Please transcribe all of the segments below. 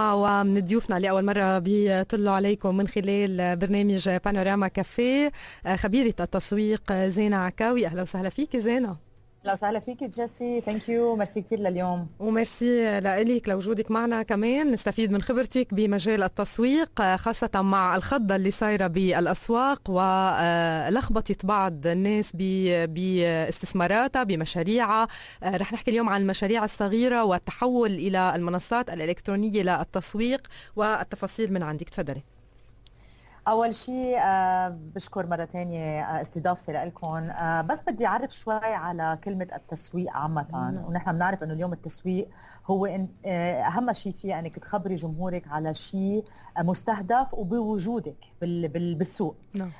ومن ضيوفنا لأول مرة بيطلوا عليكم من خلال برنامج بانوراما كافيه خبيرة التسويق زينة عكاوي. أهلا وسهلا فيك زينة. أهلا وسهلا فيك جيسي thank you merci كثير لليوم. وميرسي لك لوجودك معنا كمان. نستفيد من خبرتك بمجال التسويق خاصة مع الخضة اللي صايرة بالأسواق ولخبطة بعض الناس باستثماراتها بمشاريعها. رح نحكي اليوم عن المشاريع الصغيرة والتحول إلى المنصات الإلكترونية للتسويق والتفاصيل من عندك. تفضلي. أول شيء آه بشكر مرة ثانية آه استضافتي لكم آه بس بدي أعرف شوي على كلمة التسويق عامة. ونحن بنعرف إنه اليوم التسويق هو أهم شيء فيه إنك تخبري جمهورك على شيء مستهدف وبوجودك بال بال بالسوق نعم.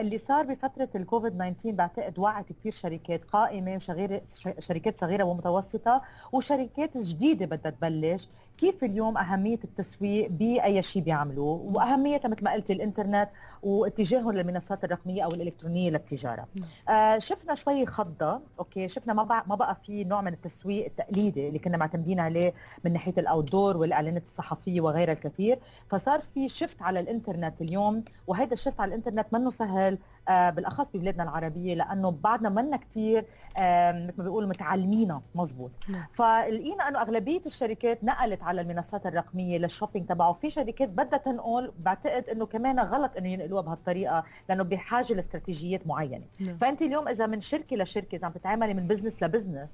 اللي صار بفترة الكوفيد 19 بعتقد وعت كثير شركات قائمة وشغيرة شركات صغيرة ومتوسطة وشركات جديدة بدها تبلش كيف اليوم أهمية التسويق بأي شيء بيعملوه؟ واهميه مثل ما قلت الإنترنت واتجاههم للمنصات الرقمية أو الإلكترونية للتجارة. آه شفنا شوي خضة okay شفنا ما بقى ما بقى في نوع من التسويق التقليدي اللي كنا معتمدين عليه من ناحية ال outdoor والإعلانات الصحفية وغيرها الكثير. فصار في shift على الإنترنت اليوم وهذا ال shift على الإنترنت منه سهل آه بالأخص ببلادنا العربية لأنه بعدنا منا كثير آه مثل ما بيقولوا متعلمينها مزبوط. فلقينا إنه أغلبية الشركات نقلت على المنصات الرقمية لل shopping تبعه. في شركات بدها تنقل بعتقد إنه كمان غلط إنه ينقلوها بهالطريقة لأنه بحاجة لاستراتيجيات معينة. نعم. فأنت اليوم إذا من شركة لشركة إذا عم تتعاملي من business ل business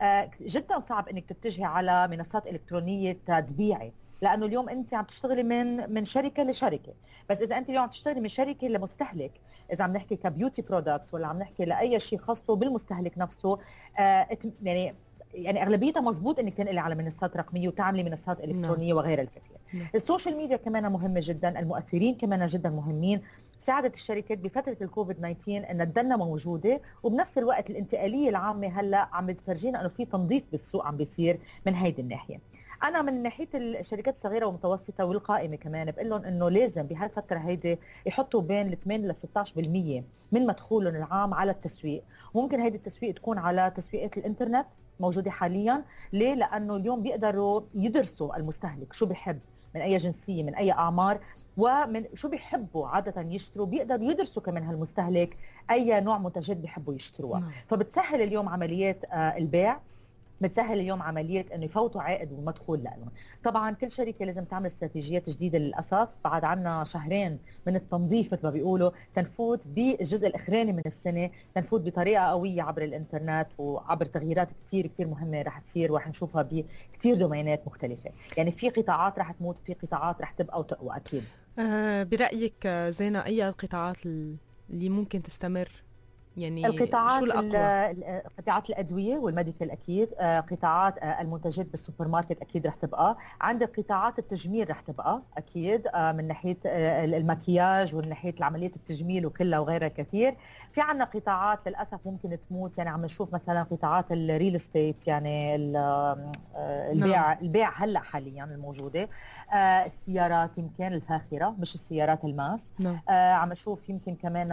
آه، جدا صعب إنك تتجهي على منصات إلكترونية تبيعي لأنه اليوم أنت عم تشتغلي من من شركة لشركة. بس إذا أنت اليوم عم تشتغلي من شركة لمستهلك إذا عم نحكي ك beauty products ولا عم نحكي لأي شيء خاصه بالمستهلك نفسه آه يعني يعني أغلبيتها مزبوط إنك تنقلي على منصات رقمية وتعملي منصات نعم. إلكترونية وغيرها الكثير نعم. ال social media كمان مهمة جدا المؤثرين كمان جدا مهمين ساعدت الشركات بفترة الكوفيد 19 انها تضلها موجودة وبنفس الوقت الانتقالية العامة هلأ عم تفرجينا إنه في تنظيف بالسوق عم بيصير من هيدي الناحية أنا من ناحية الشركات الصغيرة والمتوسطة والقائمة كمان بقول لهم إنه لازم بهالفترة هيدي يحطوا بين ال 8 ل 16% من مدخولهم العام على التسويق. ممكن هيدي التسويق تكون على تسويقات الإنترنت موجودة حاليا. ليه؟ لأنه اليوم بيقدروا يدرسوا المستهلك شو بحب من أي جنسية من أي أعمار ومن شو بيحبوا عادة يشتروا. بيقدروا يدرسوا كمان هالمستهلك أي نوع منتجات بيحبوا يشتروها. نعم. فبتسهل اليوم عمليات آه، البيع. بتسهل اليوم عملية إنه يفوتوا عائد ومدخول لهم. طبعا كل شركة لازم تعمل استراتيجيات جديدة للأسف. بعد عنا شهرين من التنظيف مثل ما بيقولوا تنفوت بالجزء الأخراني من السنة تنفوت بطريقة قوية عبر الإنترنت وعبر تغييرات كثير كثير مهمة رح تصير ورح نشوفها بكثير دومينات مختلفة. يعني في قطاعات رح تموت في قطاعات رح تبقى وتقوى أكيد. أه برأيك زينه أي القطاعات اللي ممكن تستمر؟ يعني القطاعات شو الأقوى؟ قطاعات الأدوية وال medical أكيد آه، قطاعات آه، المنتجات بالسوبر ماركت أكيد رح تبقى عندك قطاعات التجميل رح تبقى أكيد آه، من ناحية المكياج ومن ناحية عملية التجميل وكلها وغيرها كثير في عندنا قطاعات للأسف ممكن تموت يعني عم نشوف مثلا قطاعات ال real estate يعني البيع نعم. البيع هلأ حاليا الموجودة السيارات يمكن الفاخرة مش السيارات ال mass نعم. عم نشوف يمكن كمان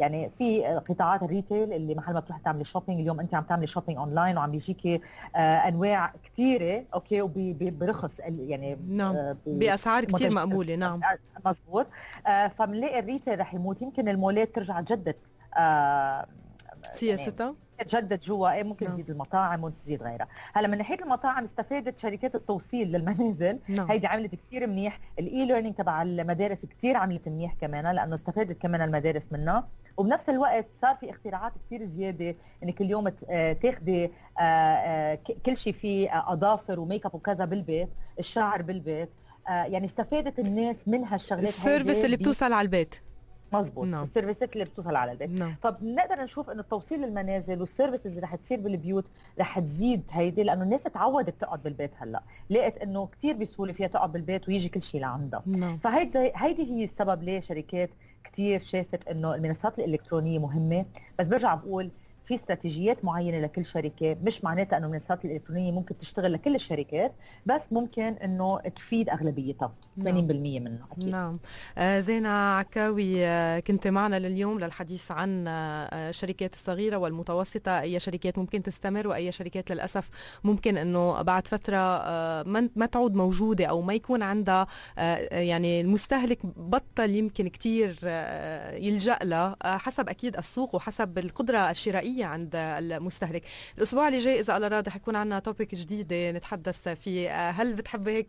يعني في قطاعات ال retail اللي محل ما بتروح تعملي shopping اليوم انت عم تعملي shopping online وعم بيجيكي آه أنواع كثيره okay وبرخص يعني نعم. آه بأسعار كثير مقبولة نعم. آه، مزبوط. فبنلاقي ال retail رح يموت. يمكن المولات ترجع تجدد آه سياستها؟ يعني تجدد جوا إيه ممكن نعم. تزيد المطاعم ممكن تزيد غيرها. هلا من ناحية المطاعم استفادت شركات التوصيل للمنازل. نعم. هيدي عملت كثير منيح. ال e-learning تبع المدارس كثير عملت منيح كمان لأنه استفادت كمان المدارس منها. وبنفس الوقت صار في اختراعات كثير زيادة إنك اليوم آه، تاخذي آه، آه، كل شيء فيه أظافر وميك اب وكذا بالبيت الشعر بالبيت. يعني استفادت الناس من هالشغلات ال service اللي بتوصل على البيت. مظبوط نعم. السيرفيسات اللي بتوصل على البيت نعم. فبنقدر نشوف انه التوصيل للمنازل وال services اللي رح تصير بالبيوت رح تزيد هيدي لأنه الناس تعودت تقعد بالبيت هلأ لقيت إنه كثير بسهولة فيها تقعد بالبيت ويجي كل شيء لعندها نعم. فهيدي هيدي هي السبب ليه شركات كثير شافت إنه المنصات الإلكترونية مهمة بس برجع بقول في استراتيجيات معينة لكل شركة مش معناتها إنه المنصات الإلكترونية ممكن تشتغل لكل الشركات بس ممكن إنه تفيد أغلبيتها 80% نعم. منها أكيد نعم آه زينة عكاوي آه كنت معنا لليوم للحديث عن آه الشركات الصغيرة والمتوسطة أي شركات ممكن تستمر وأي شركات للأسف ممكن إنه بعد فترة ما تعود موجودة أو ما يكون عندها يعني المستهلك بطل يمكن كثير يلجأ له آه حسب أكيد السوق وحسب القدرة الشرائية عند المستهلك. الأسبوع اللي جاي إذا الله راضي حيكون عندنا topic جديدة نتحدث فيه. هل بتحبي هيك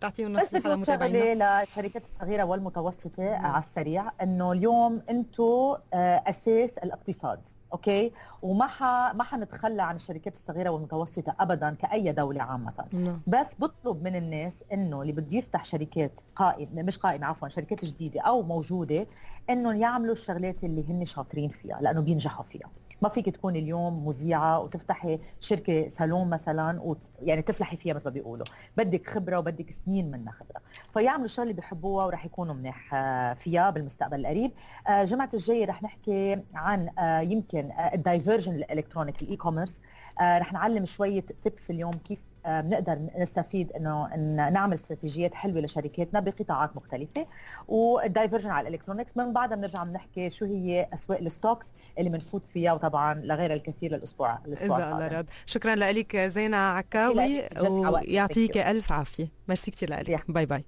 تعطيهم نصيحه بس بدي شغله للشركات الصغيرة والمتوسطة مم. على السريع إنه اليوم أنتم أساس الاقتصاد okay؟ وما ح... ما حنتخلى عن الشركات الصغيرة والمتوسطة ابدا كأي دولة عامة. نعم. بس بطلب من الناس إنه اللي بده يفتح شركات قائمه مش قائمه عفوا شركات جديدة أو موجودة انه يعملوا الشغلات اللي هن شاطرين فيها لأنه بينجحوا فيها. ما فيك تكوني اليوم مذيعة وتفتحي شركة صالون مثلا ويعني تفلحي فيها مثل ما بيقولوا. بدك خبرة وبدك سنين منها خبرة. فيعملوا اللي بيحبوها وراح يكونوا منيح آه، فيها بالمستقبل القريب. آه، جمعه الجايه رح نحكي عن آه، يمكن ال diversion ال electronic ال e-commerce رح نعلم شوية tips اليوم كيف بنقدر نستفيد إنه إن نعمل استراتيجيات حلوة لشركاتنا بقطاعات مختلفة وال diversion على ال electronics من بعدها بنرجع بنحكي شو هي أسواق ال stocks اللي بنفوت فيها وطبعا لغيرها الكثير للأسبوع الأسبوع القادم. شكرا لك زينة عكاوي ويعطيك ألف عافية. ميرسي كثير لك. bye bye.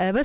بس